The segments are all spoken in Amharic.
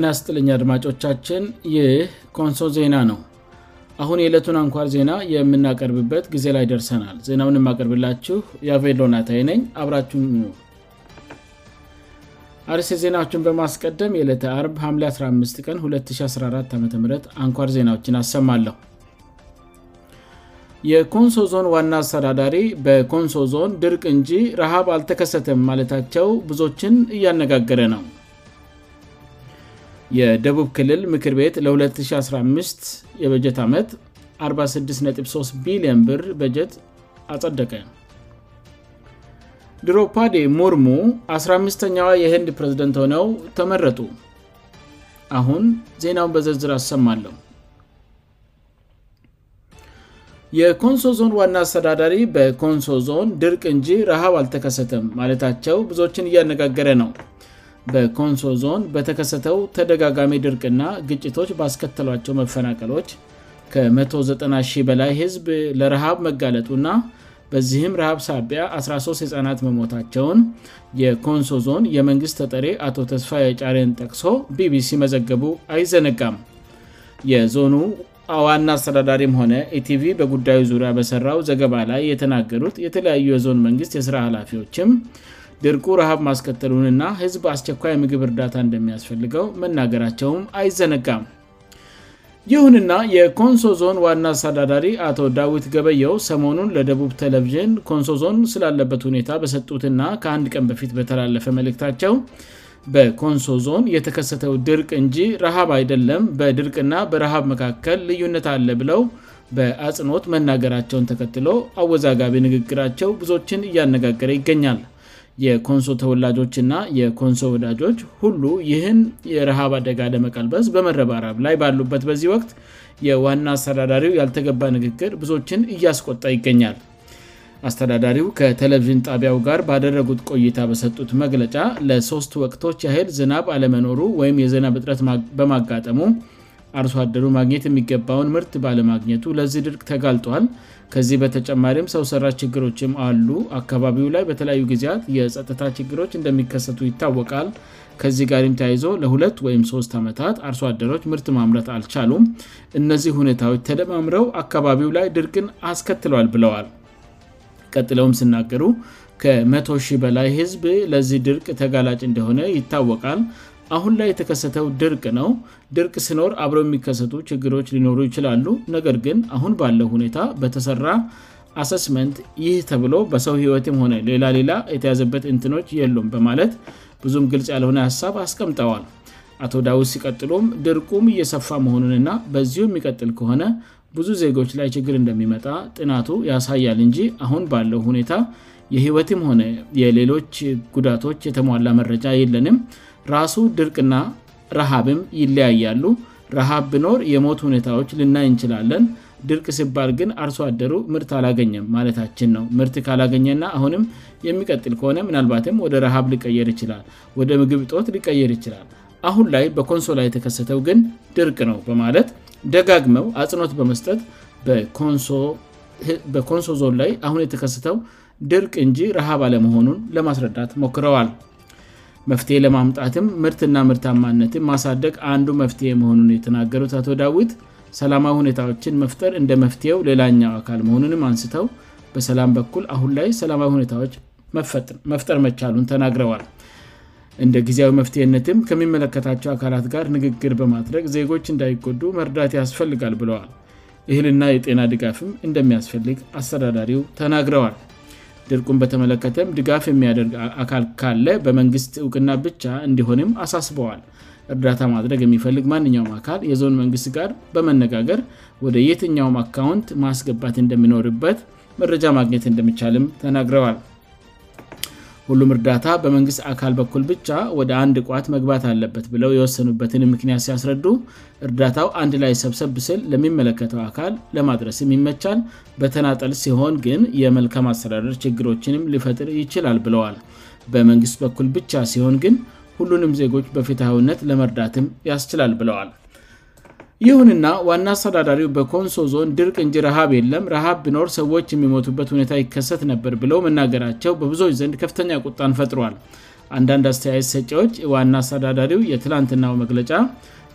ና ስጥልኛ አድማጮቻችን ይህ ኮንሶ ዜና ነው አሁን የዕለቱን አንኳር ዜና የምናቀርብበት ጊዜ ላይ ደርሰናል ዜናውን የማቀርብላችሁ የቬሎናታይ ነኝ አብራች አርስ ዜናዎችን በማስቀደም የዕለተ4 15 ቀን214 ዓም አንኳር ዜናዎችን አሰማለሁ የኮንሶ ዞን ዋና አስተዳዳሪ በኮንሶ ዞን ድርቅ እንጂ ረሃብ አልተከሰተም ማለታቸው ብዙችን እያነጋገረ ነው የደቡብ ክልል ምክር ቤት ለ2015 የበጀት ዓመት 463 ቢልየን ብር በጀት አጸደቀ ድሮፓዴ ሙርሙ 15ኛዋ የህንድ ፕሬዝደንት ሆነው ተመረጡ አሁን ዜናውን በዝርዝር አሰማለሁ የኮንሶ ዞን ዋና አስተዳዳሪ በኮንሶ ዞን ድርቅ እንጂ ረሃብ አልተከሰተም ማለታቸው ብዙዎችን እያነጋገረ ነው በኮንሶ ዞን በተከሰተው ተደጋጋሚ ድርቅና ግጭቶች ባስከተሏቸው መፈናቀሎች ከ190 በላይ ህዝብ ለረሃብ መጋለጡና በዚህም ረሃብ ሳቢያ 13 ህፃናት መሞታቸውን የኮንሶ ዞን የመንግሥት ተጠሬ አቶ ተስፋ የጫሬን ጠቅሶ ቢቢሲ መዘገቡ አይዘነጋም የዞኑ ዋና አስተዳዳሪም ሆነ ኢቲቪ በጉዳዩ ዙሪያ በሠራው ዘገባ ላይ የተናገሩት የተለያዩ የዞን መንግስት የስራ ኃላፊዎችም ድርቁ ረሃብ ማስከተሉንና ህዝብ አስቸኳይ ምግብ እርዳታ እንደሚያስፈልገው መናገራቸውም አይዘነጋም ይሁንና የኮንሶ ዞን ዋና አስተዳዳሪ አቶ ዳዊት ገበየው ሰሞኑን ለደቡብ ቴለቭዥን ኮንሶ ዞን ስላለበት ሁኔታ በሰጡትና ከአንድ ቀን በፊት በተላለፈ መልእክታቸው በኮንሶ ዞን የተከሰተው ድርቅ እንጂ ረሃብ አይደለም በድርቅና በረሃብ መካከል ልዩነት አለ ብለው በአጽኖት መናገራቸውን ተከትሎ አወዛጋቢ ንግግራቸው ብዙችን እያነጋገረ ይገኛል የኮንሶ ተወላጆችና የኮንሶ ወዳጆች ሁሉ ይህን የረሃብ አደጋ ለመቀልበስ በመረባረብ ላይ ባሉበት በዚህ ወቅት የዋና አስተዳዳሪው ያልተገባ ንግግር ብዙችን እያስቆጣ ይገኛል አስተዳዳሪው ከቴለቪዥን ጣቢያው ጋር ባደረጉት ቆይታ በሰጡት መግለጫ ለሶስት ወቅቶች ያሄድ ዝናብ አለመኖሩ ወይም የዜና ብጥረት በማጋጠሙ አርሶአደሩ ማግኘት የሚገባውን ምርት በለማግኘቱ ለዚህ ድርቅ ተጋልጧል ከዚህ በተጨማሪም ሰውሰራ ችግሮችም አሉ አካባቢው ላይ በተለያዩ ጊዜያት የጸጥታ ችግሮች እንደሚከሰቱ ይታወቃል ከዚህ ጋርም ተያይዞ ለ2 ወም 3 ዓመታት አርሶአደሮች ምርት ማምረት አልቻሉም እነዚህ ሁኔታዎች ተደማምረው አካባቢው ላይ ድርቅን አስከትሏል ብለዋል ቀጥለውም ስናገሩ ከ100 በላይ ህዝብ ለዚህ ድርቅ ተጋላጭ እንደሆነ ይታወቃል አሁን ላይ የተከሰተው ድርቅ ነው ድርቅ ሲኖር አብረው የሚከሰቱ ችግሮች ሊኖሩ ይችላሉ ነገር ግን አሁን ባለው ሁኔታ በተሰራ አሰስመንት ይህ ተብሎ በሰው ህይወትም ሆነ ሌላ ሌላ የተያዘበት እንትኖች የሉም በማለት ብዙም ግልጽ ያለሆነ ያሳብ አስቀምጠዋል አቶ ዳዊስ ሲቀጥሉም ድርቁም እየሰፋ መሆኑንና በዚሁ የሚቀጥል ከሆነ ብዙ ዜጋች ላይ ችግር እንደሚመጣ ጥናቱ ያሳያል እንጂ አሁን ባለው ሁኔታ የህይወትም ሆነ የሌሎች ጉዳቶች የተሟላ መረጃ የለንም ራሱ ድርቅና ረሃብም ይለያያሉ ረሃብ ብኖር የሞት ሁኔታዎች ልናይ እንችላለን ድርቅ ሲባል ግን አርሶ አደሩ ምርት አላገኘም ማለታችን ነው ምርት ካላገኘና አሁንም የሚቀጥል ከሆነ ምናልባትም ወደ ረሃብ ሊቀየር ይችላል ወደ ምግብ ጦት ሊቀየር ይችላል አሁን ላይ በኮንሶላ የተከሰተው ግን ድርቅ ነው በማለት ደጋግመው አጽኖት በመስጠት ሶበኮንሶ ዞል ላይ አሁን የተከሰተው ድርቅ እንጂ ረሃብ አለመሆኑን ለማስረዳት ሞክረዋል መፍትሄ ለማምጣትም ምርትና ምርታማነትም ማሳደግ አንዱ መፍትሄ መሆኑን የተናገሩት አቶ ዳዊት ሰላማዊ ሁኔታዎችን መፍጠር እንደ መፍትሄው ሌላኛው አካል መሆኑንም አንስተው በሰላም በኩል አሁን ላይ ሰላማዊ ሁኔታዎች መፍጠር መቻሉን ተናግረዋል እንደ ጊዜያዊ መፍትሄነትም ከሚመለከታቸው አካላት ጋር ንግግር በማድረግ ዜጎች እንዳይጎዱ መርዳት ያስፈልጋል ብለዋል እህልና የጤና ድጋፍም እንደሚያስፈልግ አስተዳዳሪው ተናግረዋል ድርቁም በተመለከተም ድጋፍ የሚያደርግ አካል ካለ በመንግስት እውቅና ብቻ እንዲሆንም አሳስበዋል እርዳታ ማድረግ የሚፈልግ ማንኛውም አካል የዞን መንግስት ጋር በመነጋገር ወደ የትኛውም አካውንት ማስገባት እንደምኖርበት መረጃ ማግኘት እንደሚቻልም ተናግረዋል ሁሉም እርዳታ በመንግስት አካል በኩል ብቻ ወደ አንድ እቋት መግባት አለበት ብለው የወሰኑበትን ምክንያት ሲያስረዱ እርዳታው አንድ ላይ ሰብሰብ ስል ለሚመለከተው አካል ለማድረስም ይመቻል በተናጠል ሲሆን ግን የመልካም አስተዳደር ችግሮችንም ሊፈጥር ይችላል ብለዋል በመንግስት በኩል ብቻ ሲሆን ግን ሁሉንም ዜጎች በፊትሐውነት ለመርዳትም ያስችላል ብለዋል ይሁንና ዋና አስተዳዳሪው በኮንሶ ዞን ድርቅ እንጂ ረሃብ የለም ረሃብ ብኖር ሰዎች የሚሞቱበት ሁኔታ ይከሰት ነበር ብለው መናገራቸው በብዙዎች ዘንድ ከፍተኛ ቁጣን ፈጥረዋል አንዳንድ አስተያየት ሰጫዎች ዋና አስተዳዳሪው የትላንትናው መግለጫ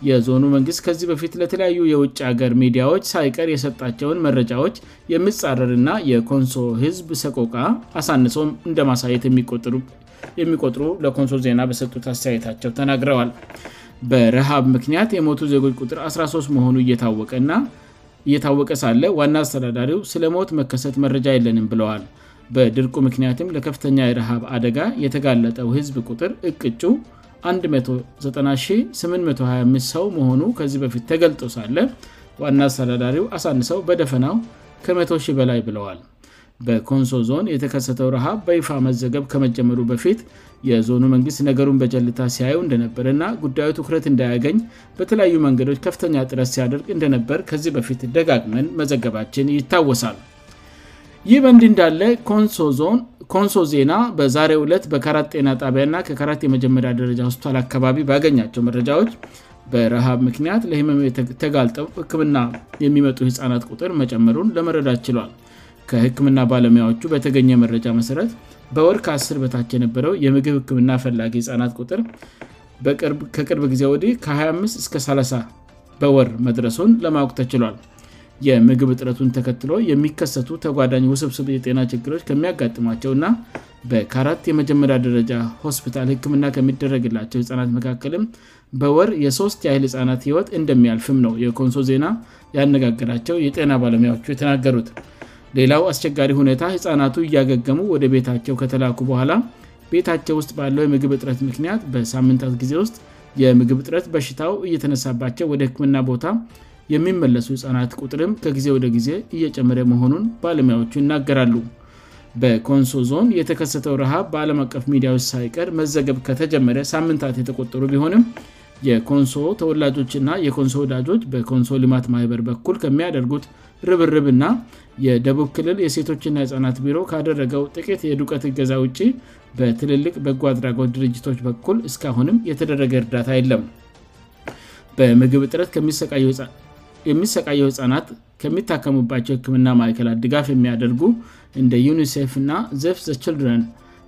የዞኑ መንግስት ከዚህ በፊት ለተለያዩ የውጭ ሀገር ሚዲያዎች ሳይቀር የሰጣቸውን መረጃዎች የምጻረርና የኮንሶ ህዝብ ሰቆቃ አሳንሶም እንደ ማሳየት የሚቆጥሩ ለኮንሶ ዜና በሰጡት አስተያየታቸው ተናግረዋል በረሃብ ምክንያት የሞቱ ዜጎች ቁጥር 13 መሆኑ ናእየታወቀ ሳለ ዋና አስተዳዳሪው ስለ ሞት መከሰት መረጃ የለንም ብለዋል በድርቁ ምክንያትም ለከፍተኛ የረሃብ አደጋ የተጋለጠው ህዝብ ቁጥር እቅጩ 19825 ሰው መሆኑ ከዚህ በፊት ተገልጦ ሳለ ዋና አስተዳዳሪው አሳንሰው በደፈናው ከ1000 በላይ ብለዋል በኮንሶ ዞን የተከሰተው ረሃብ በይፋ መዘገብ ከመጀመሩ በፊት የዞኑ መንግስት ነገሩን በጀልታ ሲያየ እንደነበር እና ጉዳዩ ትኩረት እንዳያገኝ በተለያዩ መንገዶች ከፍተኛ ጥረት ሲያደርግ እንደነበር ከዚህ በፊት ደጋግመን መዘገባችን ይታወሳል ይህ በንድ እንዳለ ኮንሶ ዜና በዛሬ 2ለት በካራ ጤና ጣቢያና ከካራት የመጀመሪያ ደረጃ ውስቷል አካባቢ ያገኛቸው መረጃዎች በረሃብ ምክንያት ለህመ የተጋልጠው ህክምና የሚመጡ ህፃናት ቁጥር መጨመሩን ለመረዳት ችሏል ከህክምና ባለሙያዎቹ በተገኘ መረጃ መሠረት በወር ከ10 በታች የነበረው የምግብ ህክምና ፈላጊ ህጻናት ቁጥር ከቅርብ ጊዜ ወዲህ ከ25-30 በወር መድረሱን ለማወቅ ተችሏል የምግብ እጥረቱን ተከትሎ የሚከሰቱ ተጓዳኝ ውስብስብ የጤና ችግሮች ከሚያጋጥማቸውእና በካራት የመጀመሪያ ደረጃ ሆስፒታል ህክምና ከሚደረግላቸው ህፃናት መካከልም በወር የ3 የህይል ህፃናት ህይወት እንደሚያልፍም ነው የኮንሶ ዜና ያነጋገራቸው የጤና ባለሙያዎቹ የተናገሩት ሌላው አስቸጋሪ ሁኔታ ህፃናቱ እያገገሙ ወደ ቤታቸው ከተላኩ በኋላ ቤታቸው ውስጥ ባለው የምግብ እጥረት ምክንያት በሳምንታት ጊዜ ውስጥ የምግብ እጥረት በሽታው እየተነሳባቸው ወደ ህክምና ቦታ የሚመለሱ ህፃናት ቁጥርም ከጊዜ ወደ ጊዜ እየጨምረ መሆኑን በአለሙያዎቹ ይናገራሉ በኮንሶ ዞን የተከሰተው ረሃብ በዓለም አቀፍ ሚዲያዎች ሳይቀር መዘገብ ከተጀመረ ሳምንታት የተቆጠሩ ቢሆንም የኮንሶ ተወላጆች እና የኮንሶ ወዳጆች በኮንሶ ሊማት ማህበር በኩል ከሚያደርጉት ርብርብ ና የደቡብ ክልል የሴቶችና ህፃናት ቢሮ ካደረገው ጥቂት የዱቀት ገዛ ውጭ በትልልቅ በጎ አድራጎት ድርጅቶች በኩል እስካሁንም የተደረገ እርዳታ የለም በምግብ ጥረት የሚሰቃየው ህፃናት ከሚታከሙባቸው ህክምና ማይከላት ድጋፍ የሚያደርጉ እንደ ዩኒሴፍ እና ዘh ልድን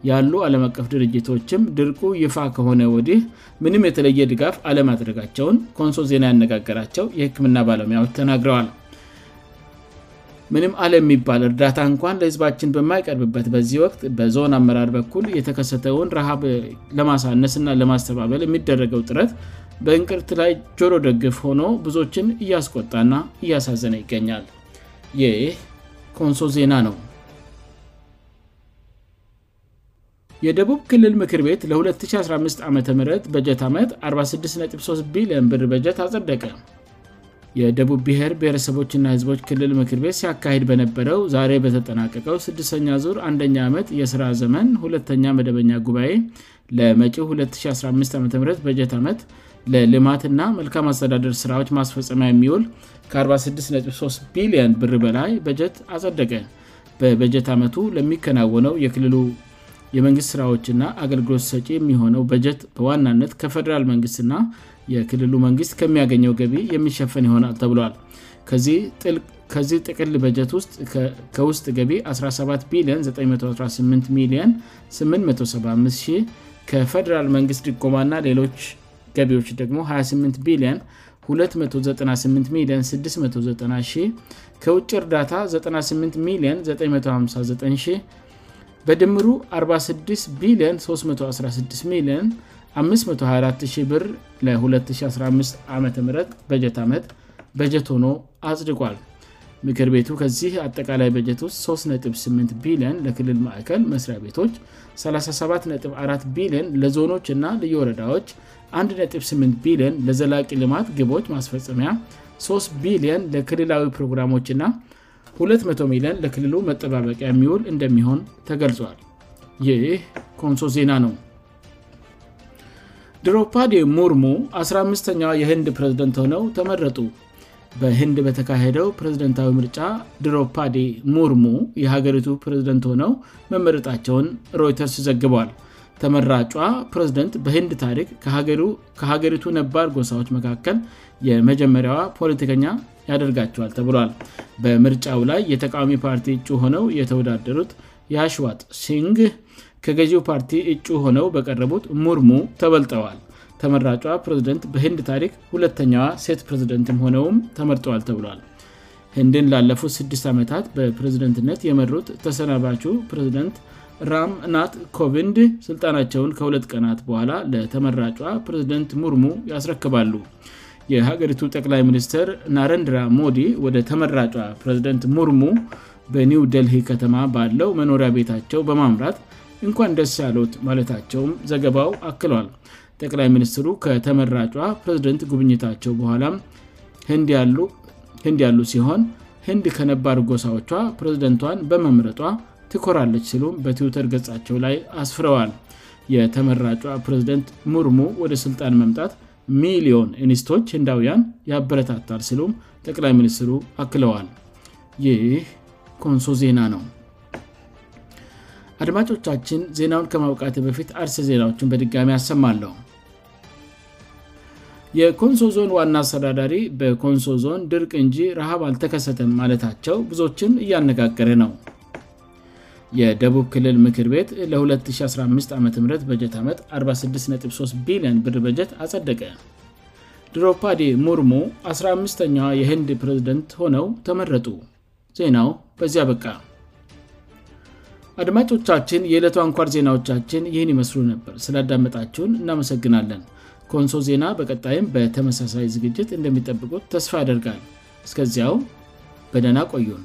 ያሉ ዓለም አቀፍ ድርጅቶችም ድርቁ ይፋ ከሆነ ወዲህ ምንም የተለየ ድጋፍ አለማድረጋቸውን ኮንሶ ዜና ያነጋገራቸው የህክምና ባለሙያዎች ተናግረዋል ምንም አለ የሚባል እርዳታ እንኳን ለህዝባችን በማይቀርብበት በዚህ ወቅት በዞን አመራር በኩል የተከሰተውን ረሀብ ለማሳነስ እና ለማስተባበል የሚደረገው ጥረት በእንቅርት ላይ ጆሮ ደግፍ ሆኖ ብዙዎችን እያስቆጣና እያሳዘነ ይገኛል ይህ ኮንሶ ዜና ነው የደቡብ ክልል ምክር ቤት ለ215 ዓም በጀት ዓመት 463 ቢሊዮን ብር በጀት አጸደቀ የደቡብ ብሔር ብሔረሰቦችና ህዝቦች ክልል ምክር ቤት ሲያካሄድ በነበረው ዛሬ በተጠናቀቀው ስስተኛ ዙር አንኛ ዓመት የስራ ዘመን ሁለተኛ መደበኛ ጉባኤ ለመጪ 215 ዓም በጀት ዓመት ለልማትና መልካም አስተዳደር ስራዎች ማስፈጸማ የሚውል ከ463 ቢሊየን ብር በላይ በጀት አጸደቀ በበጀት ዓመቱ ለሚከናወነው የክልሉ የመንግሥት ሥራዎችና አገልግሎት ሰጪ የሚሆነው በጀት በዋናነት ከፈደራል መንግስትና የክልሉ መንግስት ከሚያገኘው ገቢ የሚሸፈን ይሆናል ተብለል ከዚህ ጥቅል በጀት ውስጥ ከውስጥ ገቢ 17 ቢን918 ሚ8750 ከፈደራል መንግስት ዲጎማ እና ሌሎች ገቢዎች ደግሞ 28 ቢን 298 ሚ690 ከውጭ እርዳታ 98 ሚ9590 በድምሩ 46 ቢን 316 ሚን 524 ብር ለ215 ዓ ም በጀት ዓመት በጀት ሆኖ አጽድቋል ምክር ቤቱ ከዚህ አጠቃላይ በጀት ውስጥ 38 ቢልየን ለክልል ማዕከል መስሪያ ቤቶች 374 ቢልየን ለዞኖችእና ልዩወረዳዎች 1.8 ቢልየን ለዘላቂ ልማት ግቦች ማስፈጸሚያ 3 ቢልየን ለክልላዊ ፕሮግራሞችእና 200 ሚሊዮን ለክልሉ መጠባበቂያ የሚውል እንደሚሆን ተገልጿል ይህ ኮንሶ ዜና ነው ድሮፓ ዴ ሙርሙ 15ኛው የህንድ ፕሬዝደንት ሆነው ተመረጡ በህንድ በተካሄደው ፕሬዝደንታዊ ምርጫ ድሮፓዴ ሙርሙ የሀገሪቱ ፕሬዝደንት ሆነው መመረጣቸውን ሮይተርስ ይዘግቧል ተመራጫ ፕሬዝደንት በህንድ ታሪክ ከሀገሪቱ ነባር ጎሳዎች መካከል የመጀመሪያዋ ፖለቲከኛ ያደርጋቸዋል ተብሏል በምርጫው ላይ የተቃዋሚ ፓርቲ እጩ ሆነው የተወዳደሩት የሽዋት ሲንግ ከገዚው ፓርቲ እጩ ሆነው በቀረቡት ሙርሙ ተበልጠዋል ተመራጫ ፕሬዝደንት በሂንድ ታሪክ ሁለተኛዋ ሴት ፕሬዝደንትም ሆነውም ተመርጠዋል ተብሏል ህንድን ላለፉት 6 ዓመታት በፕሬዝደንትነት የመሩት ተሰናባቹ ፕሬዝደንት ራም ናት ኮቪንድ ስልጣናቸውን ከሁለት ቀናት በኋላ ለተመራጫ ፕሬዝደንት ሙርሙ ያስረክባሉ የሀገሪቱ ጠቅላይ ሚኒስትር ናረንድራ ሞዲ ወደ ተመራጫ ፕሬዝደንት ሙርሙ በኒው ደልሂ ከተማ ባለው መኖሪያ ቤታቸው በማምራት እንኳን ደስ ያለት ማለታቸውም ዘገባው አክለል ጠቅላይ ሚኒስትሩ ከተመራጫ ፕሬዝደንት ጉብኝታቸው በኋላም ህንድ ያሉ ሲሆን ህንድ ከነባር ጎሳዎቿ ፕሬዝደንቷን በመምረጧ ትኮራለች ሲሉም በትዊተር ገጻቸው ላይ አስፍረዋል የተመራጫ ፕሬዚደንት ሙርሙ ወደ ስልጣን መምጣት ሚሊዮን ኒስቶች እንዳውያን ያበረታታል ሲሉም ጠቅላይ ሚኒስትሩ አክለዋል ይህ ኮንሶ ዜና ነው አድማጮቻችን ዜናውን ከማውቃት በፊት አርስ ዜናዎችን በድጋሚ ያሰማለሁ የኮንሶ ዞን ዋና አስተዳዳሪ በኮንሶ ዞን ድርቅ እንጂ ረሀብ አልተከሰተም ማለታቸው ብዙችን እያነጋገረ ነው የደቡብ ክልል ምክር ቤት ለ2015 ዓም በጀት ዓመት 463 ቢሊየን ብር በጀት አጸደቀ ድሮፓዴ ሙርሞ 15ኛ የህንድ ፕሬዝደንት ሆነው ተመረጡ ዜናው በዚያ በቃ አድማጮቻችን የዕለቱ አንኳር ዜናዎቻችን ይህን ይመስሉ ነበር ስላዳመጣችሁን እናመሰግናለን ከንሶ ዜና በቀጣይም በተመሳሳይ ዝግጅት እንደሚጠብቁት ተስፋ ያደርጋል እስከዚያው በደና ቆዩን